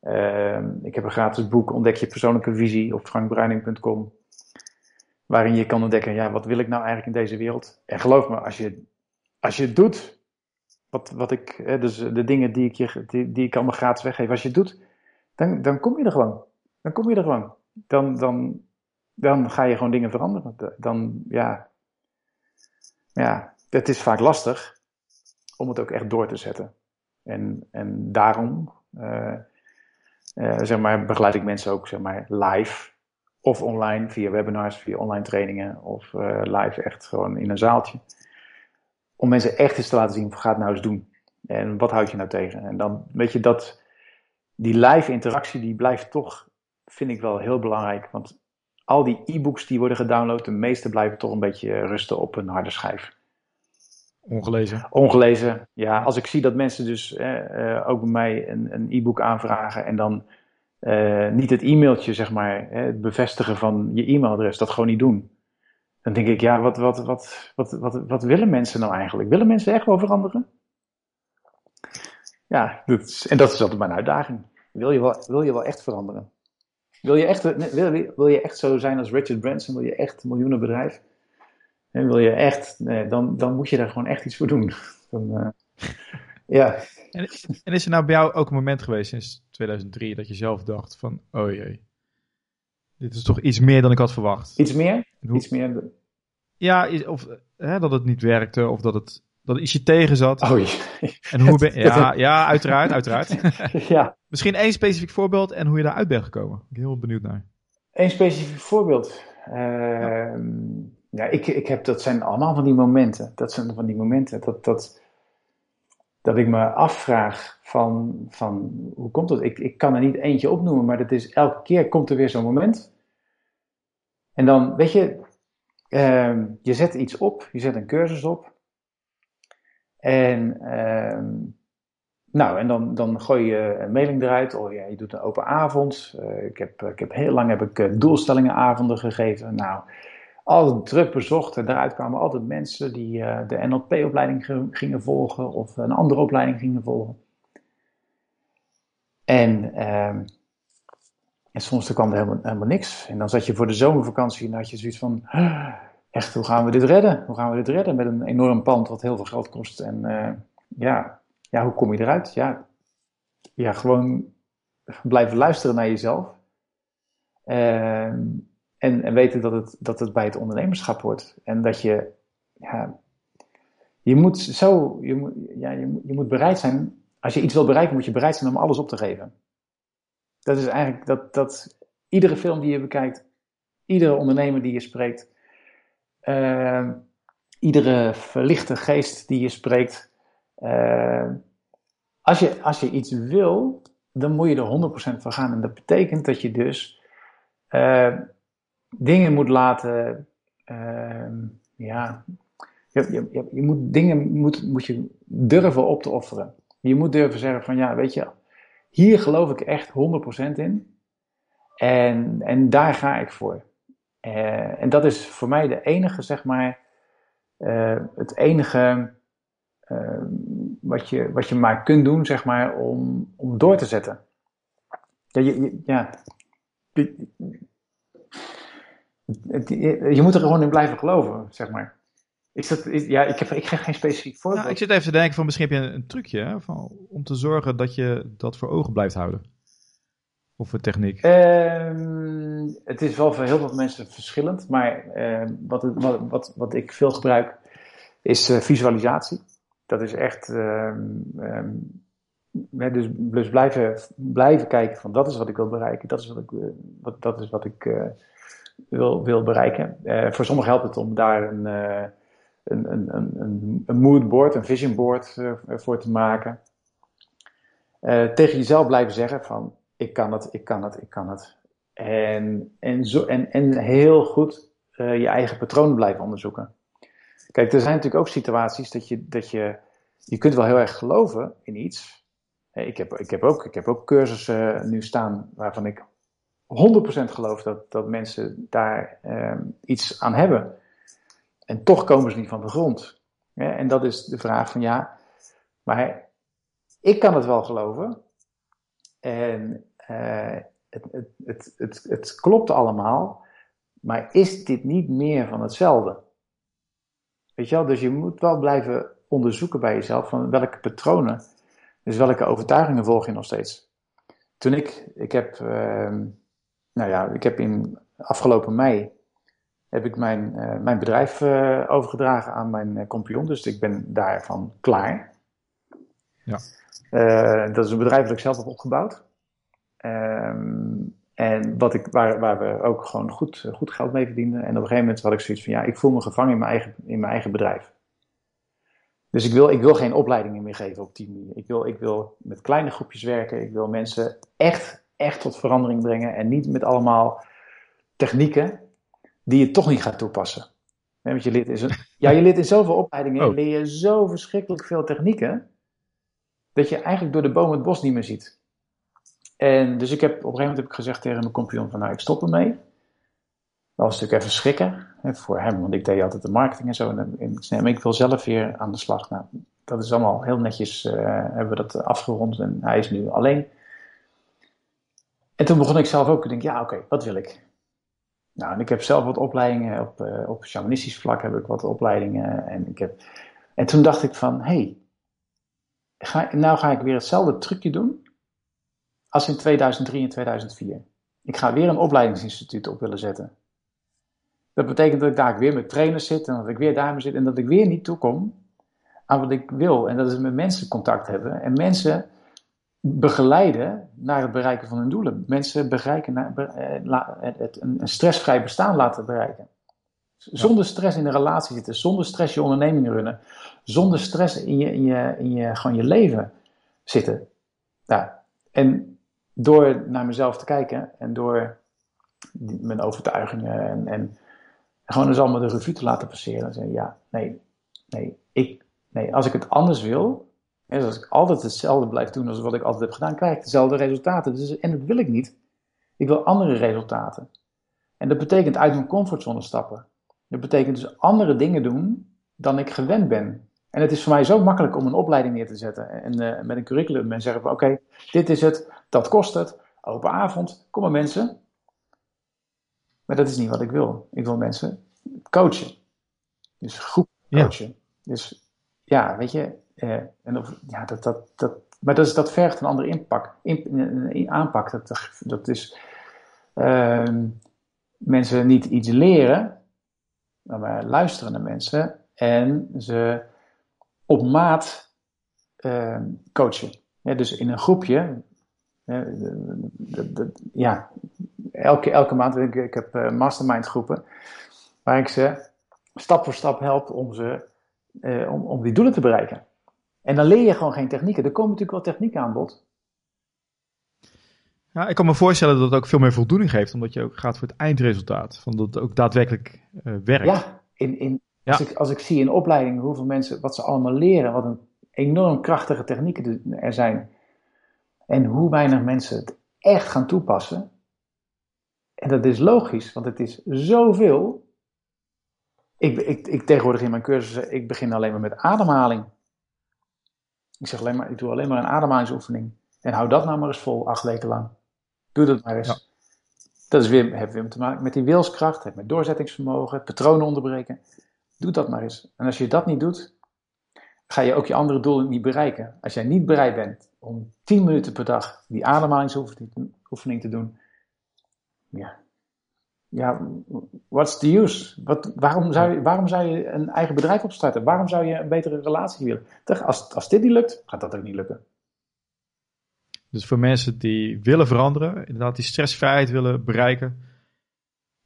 Ehm, ik heb een gratis boek, Ontdek je persoonlijke visie op frankbruining.com waarin je kan ontdekken, ja, wat wil ik nou eigenlijk in deze wereld? En geloof me, als je, als je het doet, wat, wat ik, dus de dingen die ik, je, die, die ik allemaal gratis weggeef, als je het doet, dan, dan kom je er gewoon. Dan kom je er gewoon. Dan, dan, dan ga je gewoon dingen veranderen. Dan, ja, ja, het is vaak lastig om het ook echt door te zetten. En, en daarom uh, uh, zeg maar, begeleid ik mensen ook zeg maar, live of online via webinars, via online trainingen of live echt gewoon in een zaaltje. Om mensen echt eens te laten zien, ga het nou eens doen. En wat houd je nou tegen? En dan weet je dat die live interactie die blijft toch, vind ik wel heel belangrijk. Want al die e-books die worden gedownload, de meeste blijven toch een beetje rusten op een harde schijf. Ongelezen. Ongelezen, ja. Als ik zie dat mensen dus eh, ook bij mij een, een e-book aanvragen en dan uh, niet het e-mailtje, zeg maar, het bevestigen van je e-mailadres, dat gewoon niet doen. Dan denk ik, ja, wat, wat, wat, wat, wat, wat willen mensen nou eigenlijk? Willen mensen echt wel veranderen? Ja, dat is, en dat is altijd mijn uitdaging. Wil je wel, wil je wel echt veranderen? Wil je echt, wil, wil je echt zo zijn als Richard Branson? Wil je echt een miljoenenbedrijf? En wil je echt, nee, dan, dan moet je daar gewoon echt iets voor doen. Dan, uh, ja. En, en, is er nou bij jou ook een moment geweest sinds 2003 dat je zelf dacht van, oh jee, dit is toch iets meer dan ik had verwacht? Iets meer? Hoe, iets meer? Ja, of hè, dat het niet werkte of dat het dat iets je tegen zat. Oh, en hoe ben, ja, ja, uiteraard, uiteraard. ja. Misschien één specifiek voorbeeld en hoe je daaruit bent gekomen. Ik ben heel benieuwd naar. Eén specifiek voorbeeld. Uh, ja. ja, ik, ik heb, dat zijn allemaal van die momenten. Dat zijn van die momenten dat, dat, dat ik me afvraag van, van hoe komt dat? Ik, ik kan er niet eentje opnoemen, maar dat is elke keer komt er weer zo'n moment. En dan, weet je, uh, je zet iets op, je zet een cursus op. En, uh, nou, en dan, dan gooi je een mailing eruit, of ja, je doet een open avond. Uh, ik, heb, ik heb heel lang heb ik uh, doelstellingenavonden gegeven. Nou, altijd druk bezocht. En daaruit kwamen altijd mensen die uh, de NLP-opleiding gingen volgen of een andere opleiding gingen volgen. En, ehm, en soms kwam er helemaal, helemaal niks. En dan zat je voor de zomervakantie en had je zoiets van echt, hoe gaan we dit redden? Hoe gaan we dit redden met een enorm pand wat heel veel geld kost? En uh, ja, ja, hoe kom je eruit? Ja, ja gewoon blijven luisteren naar jezelf. Uh, en, en weten dat het, dat het bij het ondernemerschap hoort. En dat je, ja, je moet zo, je moet, ja, je, je moet bereid zijn, als je iets wil bereiken, moet je bereid zijn om alles op te geven. Dat is eigenlijk dat, dat iedere film die je bekijkt, iedere ondernemer die je spreekt, uh, iedere verlichte geest die je spreekt. Uh, als, je, als je iets wil, dan moet je er 100% voor gaan. En dat betekent dat je dus uh, dingen moet laten. Ehm, ja, je, je, je, moet dingen moet, moet je durven op te offeren. Je moet durven zeggen van ja, weet je, hier geloof ik echt 100% in. En, en daar ga ik voor. Uh, en dat is voor mij de enige, zeg maar, uh, het enige uh, wat, je, wat je maar kunt doen, zeg maar, om, om door te zetten. Ja, je, ja. Je, moet er gewoon in blijven geloven, zeg maar. Is dat, ja, ik, heb, ik geen specifiek voorbeeld. Nou, ik zit even te denken van misschien heb je een, trucje van, om te zorgen dat je dat voor ogen blijft houden. Of techniek? Uh, het is wel voor heel veel mensen verschillend, maar uh, wat, wat, wat, wat, ik veel gebruik is uh, visualisatie. Dat is echt, um, dus, dus blijven, blijven kijken van dat is wat ik wil bereiken, dat is wat ik, eh, wat, dat is wat ik uh, wil, wil bereiken. voor sommigen helpt het om daar een, een, een, een, een moodboard, een visionboard voor te maken. tegen jezelf blijven zeggen van ik kan het, ik kan het, ik kan het. En, en, zo, en, en heel goed uh, je eigen patroon blijven onderzoeken. Kijk, er zijn natuurlijk ook situaties dat je, dat je, je kunt wel heel erg geloven in iets. Ik heb, ik heb, ook, ik heb ook cursussen nu staan waarvan ik 100% geloof dat, dat mensen daar uh, iets aan hebben. En toch komen ze niet van de grond. En dat is de vraag van ja, maar ik kan het wel geloven. En uh, het, het, het, het, het klopt allemaal, maar is dit niet meer van hetzelfde? Weet je wel, dus je moet wel blijven onderzoeken bij jezelf van welke patronen, dus welke overtuigingen volg je nog steeds. Toen ik, ik heb, uh, nou ja, ik heb in afgelopen mei heb ik mijn, mijn bedrijf overgedragen aan mijn compagnon. Dus ik ben daarvan klaar. Ja. dat is een bedrijf dat ik zelf heb opgebouwd. Ehm, en wat ik, waar, waar we ook gewoon goed, goed geld mee verdienden. En op een gegeven moment had ik zoiets van, ja, ik voel me gevangen in mijn eigen, in mijn eigen bedrijf. Dus ik wil, ik wil geen opleidingen meer geven op die manier. Ik wil, ik wil met kleine groepjes werken. Ik wil mensen echt, echt tot verandering brengen. En niet met allemaal technieken die je toch niet gaat toepassen. want je leert in, zo, ja, je leert in zoveel opleidingen oh. leer je zo verschrikkelijk veel technieken. Dat je eigenlijk door de boom het bos niet meer ziet. En dus ik heb, op een gegeven moment heb ik gezegd tegen mijn compagnon van nou, ik stop ermee. Dat was natuurlijk even schrikken hè, voor hem, want ik deed altijd de marketing en zo. En, en maar ik wil zelf weer aan de slag. Nou, dat is allemaal heel netjes, uh, hebben we dat afgerond en hij is nu alleen. En toen begon ik zelf ook te denken, ja oké, wat wil ik? Nou, en ik heb zelf wat opleidingen, op, uh, op shamanistisch vlak heb ik wat opleidingen. En, ik heb, en toen dacht ik van, hé, hey, nou ga ik weer hetzelfde trucje doen als in 2003 en 2004. Ik ga weer een opleidingsinstituut op willen zetten. Dat betekent dat ik daar weer met trainers zit en dat ik weer daarmee zit en dat ik weer niet toekom aan wat ik wil. En dat is met mensen contact hebben en mensen begeleiden naar het bereiken van hun doelen. Mensen bereiken naar, eh, het, een stressvrij bestaan laten bereiken. Zonder stress in de relatie zitten, zonder stress je onderneming runnen, zonder stress in je, in je, in je, gewoon je leven zitten. Ja. En door naar mezelf te kijken en door mijn overtuigingen en, en gewoon eens allemaal de revue te laten passeren. En zeggen, ja, nee, nee, ik, nee, als ik het anders wil, en als ik altijd hetzelfde blijf doen als wat ik altijd heb gedaan, krijg ik dezelfde resultaten. Dus, en dat wil ik niet. Ik wil andere resultaten. En dat betekent uit mijn comfortzone stappen. Dat betekent dus andere dingen doen dan ik gewend ben. En het is voor mij zo makkelijk om een opleiding neer te zetten en uh, met een curriculum en zeggen van oké, dit is het, dat kost het, open avond, kom maar mensen. Maar dat is niet wat ik wil. Ik wil mensen coachen. Dus groep coachen. Dus ja, weet je, eh, en of, ja, dat, dat, dat, maar dat, is, dat vergt een andere inpak, in, aanpak. Dat, dat is uh, mensen niet iets leren, maar luisteren naar mensen en ze op maat uh, coachen. dus in een groepje, ja, elke, elke maand, ik, ik heb uh, mastermind groepen, waar ik ze stap voor stap help om, ze, uh, om, om die doelen te bereiken. En dan leer je gewoon geen technieken. Er komen natuurlijk wel technieken aan bod. Ja, ik kan me voorstellen dat het ook veel meer voldoening geeft, omdat je ook gaat voor het eindresultaat. Van dat het ook daadwerkelijk uh, werkt. Ja, in, in, als, ik, als ik zie in opleidingen hoeveel mensen, wat ze allemaal leren, wat een enorm krachtige technieken er zijn. En hoe weinig mensen het echt gaan toepassen. En dat is logisch, want het is zoveel. Ik, ik, ik tegenwoordig in mijn cursussen, ik begin alleen maar met ademhaling. Ik zeg alleen maar, ik doe alleen maar een ademhalingsoefening. En hou dat nou maar eens vol, acht weken lang. Doe dat maar eens. Dat is weer, heeft weer te maken met die wilskracht, heeft met doorzettingsvermogen, patronen onderbreken. Doe dat maar eens. En als je dat niet doet, ga je ook je andere doelen niet bereiken. Als jij niet bereid bent om 10 minuten per dag die ademhalingsoefening te doen, ja, ja what's the use? Waarom, zou je, waarom zou je een eigen bedrijf opstarten? Waarom zou je een betere relatie willen? Als, als dit niet lukt, gaat dat ook niet lukken. Dus voor mensen die willen veranderen, inderdaad die stressvrijheid willen bereiken,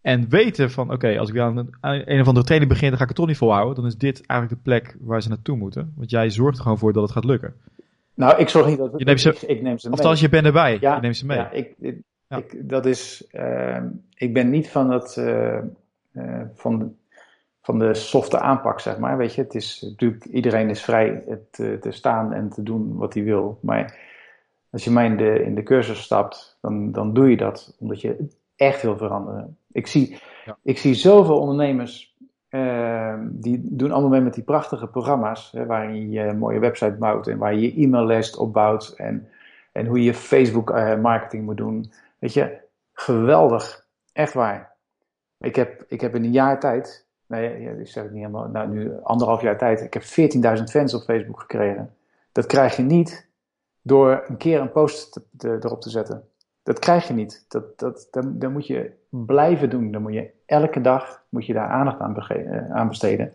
en weten van, oké, als ik aan een, een of andere training begin, dan ga ik het toch niet volhouden. Dan is dit eigenlijk de plek waar ze naartoe moeten. Want jij zorgt er gewoon voor dat het gaat lukken. Nou, ik zorg niet dat het, je neemt ze, ik, neem ze mee. Althans, je bent erbij. Ja, je neemt ze mee. Ja, ik, ik, dat is, uh, ik ben niet van, het, uh, uh, van, de, van de softe aanpak, zeg maar. Weet je, het is natuurlijk, iedereen is vrij te, te staan en te doen wat hij wil. Maar als je mij in de, in de cursus stapt, dan, dan doe je dat omdat je echt wil veranderen. Ik zie, ja. ik zie zoveel ondernemers uh, die doen allemaal mee met die prachtige programma's, hè, waarin je een mooie website bouwt en waar je je e-maillijst opbouwt en, en hoe je Facebook uh, marketing moet doen. Weet je, geweldig. Echt waar. Ik heb, ik heb in een jaar tijd, nee, ik zeg het niet helemaal, nou nu anderhalf jaar tijd, ik heb 14.000 fans op Facebook gekregen. Dat krijg je niet door een keer een post erop te zetten. Dat krijg je niet. Dat, dat, dan, dan moet je blijven doen. Dan moet je elke dag moet je daar aandacht aan, bege- aan besteden.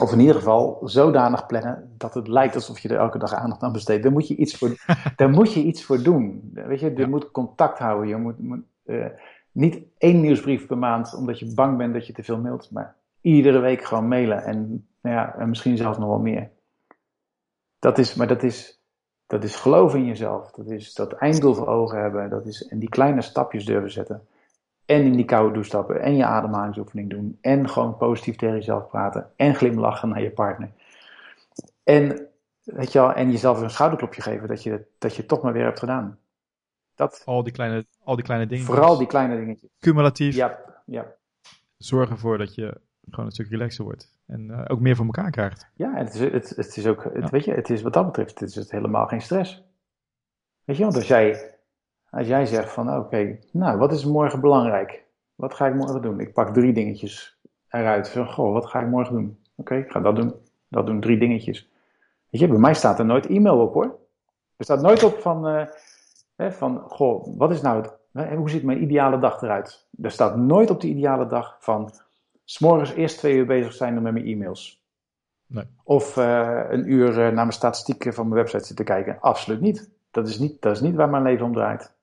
Of in ieder geval zodanig plannen dat het lijkt alsof je er elke dag aandacht aan besteedt. Daar moet je iets voor, daar moet je iets voor doen. Weet je, je Ja. moet contact houden. Je moet, moet, eh, niet één nieuwsbrief per maand omdat je bang bent dat je te veel mailt, maar iedere week gewoon mailen. En, nou ja, en misschien zelfs nog wel meer. Dat is, maar dat is, dat is geloven in jezelf. Dat is dat einddoel voor ogen hebben. Dat is, en die kleine stapjes durven zetten. En in die koude douche stappen. En je ademhalingsoefening doen. En gewoon positief tegen jezelf praten. En glimlachen naar je partner. En, weet je wel, en jezelf een schouderklopje geven dat je, dat je het toch maar weer hebt gedaan. Dat, Al die kleine, al die kleine dingen. vooral die kleine dingetjes. Cumulatief Ja, ja. zorgen ervoor dat je gewoon een stuk relaxer wordt. En eh, ook meer voor elkaar krijgt. Ja, het is, het, het is ook, het, Ja. weet je, het is wat dat betreft, het is het helemaal geen stress. Weet je, want als jij, als jij zegt van, oké, nou, wat is morgen belangrijk? Wat ga ik morgen doen? Ik pak drie dingetjes eruit. Van, goh, wat ga ik morgen doen? Oké, ik ga dat doen. Dat doen, drie dingetjes. Weet je, bij mij staat er nooit e-mail op hoor. Er staat nooit op van, eh, hè, van goh, wat is nou het, hè, hoe ziet mijn ideale dag eruit? Er staat nooit op de ideale dag van, s'morgens eerst twee uur bezig zijn met mijn e-mails. Nee. Of eh, een uur eh, naar mijn statistieken van mijn website zitten kijken. Absoluut niet. Dat is niet, dat is niet waar mijn leven om draait.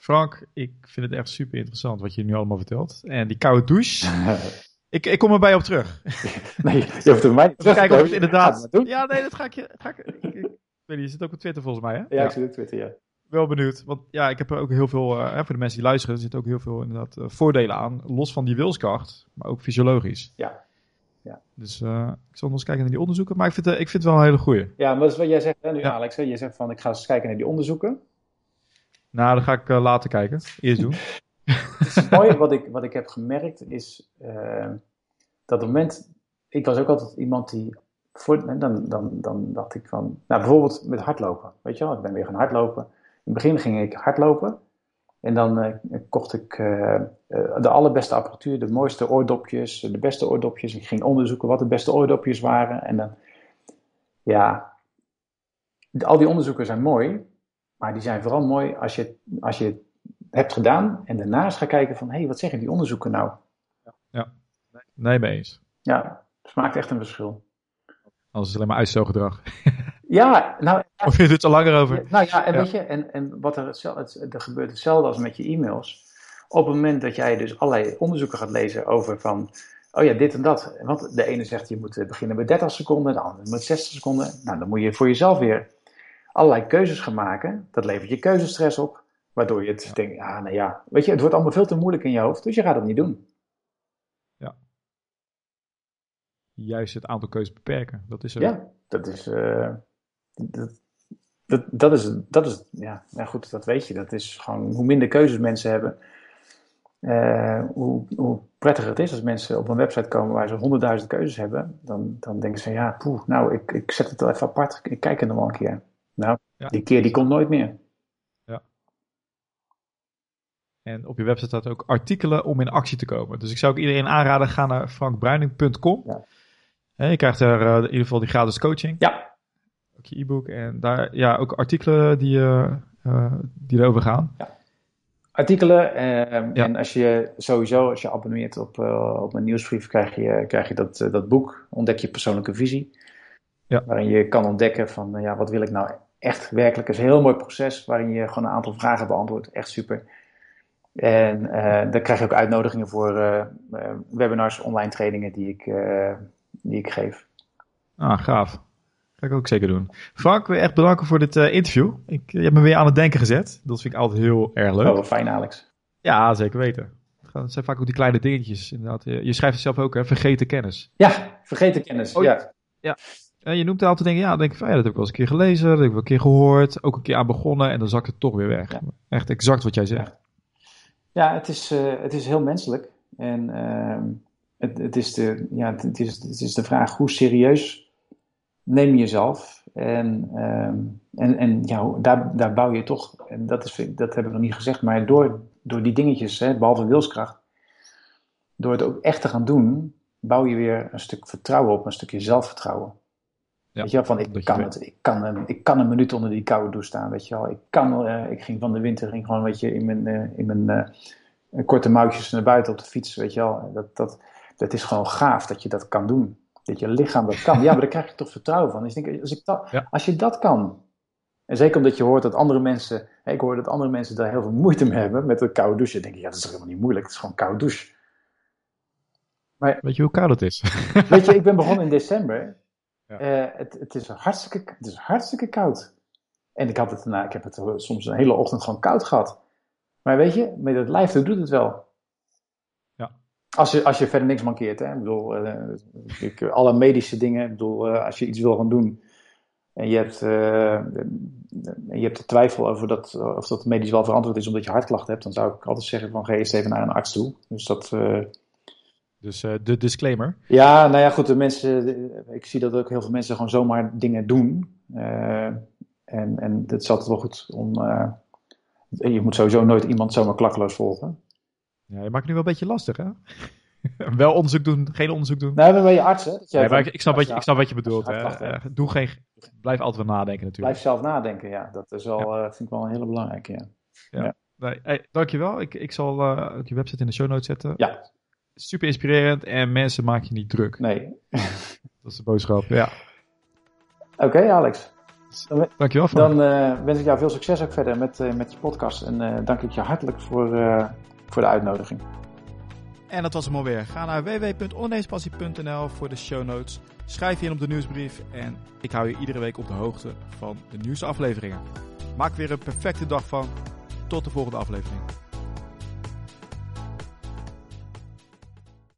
Frank, ik vind het echt super interessant wat je nu allemaal vertelt. En die koude douche, ik, ik kom erbij op terug. nee, je hoeft er mij niet Even kijken of het inderdaad... Ja, nee, dat ga ik je... Ga ik, ik, ik, ik weet niet, je zit ook op Twitter volgens mij, hè? Ja, ik zie het op Twitter, ja. Wel benieuwd. Want ja, ik heb er ook heel veel... hè, voor de mensen die luisteren, er zitten ook heel veel inderdaad eh, voordelen aan. Los van die wilskracht, maar ook fysiologisch. Ja. Ja. Dus eh, ik zal nog eens kijken naar die onderzoeken. Maar ik vind, ik vind het wel een hele goeie. Ja, maar dat is wat jij zegt hè, nu, Ja. Alex. Hè? Je zegt van, ik ga eens kijken naar die onderzoeken. Nou, dan ga ik later kijken. Eerst doen. Het is mooi, wat ik, wat ik heb gemerkt is dat op het moment... Ik was ook altijd iemand die... Voor, dan, dan, dan dacht ik van... Nou, bijvoorbeeld met hardlopen. Weet je wel, ik ben weer gaan hardlopen. In het begin ging ik hardlopen. En dan eh, kocht ik eh, eh, de allerbeste apparatuur, de mooiste oordopjes, de beste oordopjes. Ik ging onderzoeken wat de beste oordopjes waren. En dan, ja, al die onderzoeken zijn mooi, maar die zijn vooral mooi als je, als je het hebt gedaan en daarnaast gaat kijken van, hé, hey, wat zeggen die onderzoeken nou? Nee, mee eens. Ja, het maakt echt een verschil. Anders is het alleen maar uitstelgedrag. Ja, nou, Of je doet er langer over. Ja, nou ja, en Ja. weet je, en, en wat er, het, er gebeurt hetzelfde als met je e-mails. Op het moment dat jij dus allerlei onderzoeken gaat lezen over van, oh ja, dit en dat. Want de ene zegt je moet eh, beginnen met 30 seconden, de andere met 60 seconden. Nou, dan moet je voor jezelf weer allerlei keuzes gaan maken. Dat levert je keuzestress op, waardoor je het denkt, ah, nou ja, weet je, het wordt allemaal veel te moeilijk in je hoofd, dus je gaat het niet doen. Juist het aantal keuzes beperken. Dat is er. Ja, dat is, eh, dat, dat, dat is, dat is, ja, ja, goed, dat weet je. Dat is gewoon, hoe minder keuzes mensen hebben, eh, hoe, hoe prettiger het is als mensen op een website komen waar ze honderdduizend keuzes hebben. Dan, dan denken ze van, ja, poeh, nou, ik, ik zet het wel even apart, ik kijk er nog wel een keer. Nou, Ja. die keer die komt nooit meer. En op je website staat ook artikelen om in actie te komen. Dus ik zou ook iedereen aanraden, ga naar frankbruining.com. Ja. Je krijgt er eh, in ieder geval die gratis coaching. Ja, Ook je e-book. En daar ja, ook artikelen die, eh, eh, die erover gaan. artikelen. eh, Ja. En als je sowieso, als je abonneert op, eh, op mijn nieuwsbrief, krijg je, krijg je dat, dat boek, Ontdek je persoonlijke visie. Ja. Waarin je kan ontdekken van, ja, wat wil ik nou echt werkelijk. Het is een heel mooi proces waarin je gewoon een aantal vragen beantwoordt. Echt super. En daar krijg je ook uitnodigingen voor webinars, online trainingen die ik, die ik geef. Ah, gaaf. Ga ik ook zeker doen. Frank, je echt bedanken voor dit eh, interview. Ik, je hebt me weer aan het denken gezet. Dat vind ik altijd heel erg leuk. Oh, fijn, Alex. Ja, zeker weten. Het zijn vaak ook die kleine dingetjes. Inderdaad. Je je schrijft het zelf ook, hè? vergeten kennis. Ja, vergeten kennis. Oh, ja. En je noemt een aantal dingen, ja, dan denk ik van, ja, dat heb ik wel eens een keer gelezen, dat heb ik wel een keer gehoord, ook een keer aan begonnen en dan zakt het toch weer weg. Ja. Echt exact wat jij zegt. Ja, het is, eh, het is heel menselijk. En ehm, het, het, is de, ja, het, is, het is de vraag hoe serieus neem je jezelf? En, ehm, en, en ja, daar, daar bouw je toch, en dat, is, dat heb ik nog niet gezegd, maar door, door die dingetjes, hè, behalve wilskracht, door het ook echt te gaan doen, bouw je weer een stuk vertrouwen op, een stukje zelfvertrouwen. Ja, weet je wel, van ik kan het, ik kan, een, ik kan een minuut onder die koude douche staan, weet je wel. Ik kan, uh, ik ging van de winter ging gewoon, weet je, in mijn, uh, in mijn uh, korte mouwtjes naar buiten op de fiets, weet je wel. Dat, dat, dat is gewoon gaaf dat je dat kan doen. Dat je lichaam dat kan. Ja, maar daar krijg je toch vertrouwen van. Dus ik denk, als, ik dat, ja. als je dat kan, en zeker omdat je hoort dat andere mensen, ik hoor dat andere mensen daar heel veel moeite mee hebben met een koude douche. Dan denk je, ja, dat is helemaal niet moeilijk, het is gewoon koude douche. Maar, weet je hoe koud het is? weet je, ik ben begonnen in december. Ja. Uh, het, het, is hartstikke, het is hartstikke koud. En ik, had het, nou, ik heb het soms een hele ochtend gewoon koud gehad. Maar weet je, met het lijf doet het wel. Als je, als je verder niks mankeert. Hè? Ik bedoel, uh, ik, alle medische dingen. Ik bedoel, uh, als je iets wil gaan doen. En je hebt, je hebt de twijfel over dat, of dat medisch wel verantwoord is omdat je hartklachten hebt. Dan zou ik altijd zeggen van ga eerst even naar een arts toe. Dus dat... Dus de disclaimer. Ja, nou ja, goed. De mensen, ik zie dat ook heel veel mensen gewoon zomaar dingen doen. En, en het is altijd wel goed om. Je moet sowieso nooit iemand zomaar klakkeloos volgen. Ja, je maakt nu wel een beetje lastig, hè? wel onderzoek doen, geen onderzoek doen. Nee, dan ben je arts, hè? Maar ik, ik, snap wat je, ik snap wat je bedoelt. Hè? doe geen, blijf altijd wel nadenken, natuurlijk. Blijf zelf nadenken, ja. Dat is wel, ja. vind ik wel een hele belangrijke, ja. ja. ja. Nee, hey, dankjewel. Ik, ik zal ook je website in de show notes zetten. Ja super inspirerend en mensen maak je niet druk. Nee. Dat is de boodschap, ja. Oké, okay, Alex. Dan, Dankjewel. Dan uh, wens ik jou veel succes ook verder met, uh, met je podcast. En uh, dank ik je hartelijk voor, voor de uitnodiging. En dat was hem alweer. Ga naar www.ondernemerspassie.nl voor de show notes. Schrijf je in op de nieuwsbrief. En ik hou je iedere week op de hoogte van de nieuwste afleveringen. Maak weer een perfecte dag van. Tot de volgende aflevering.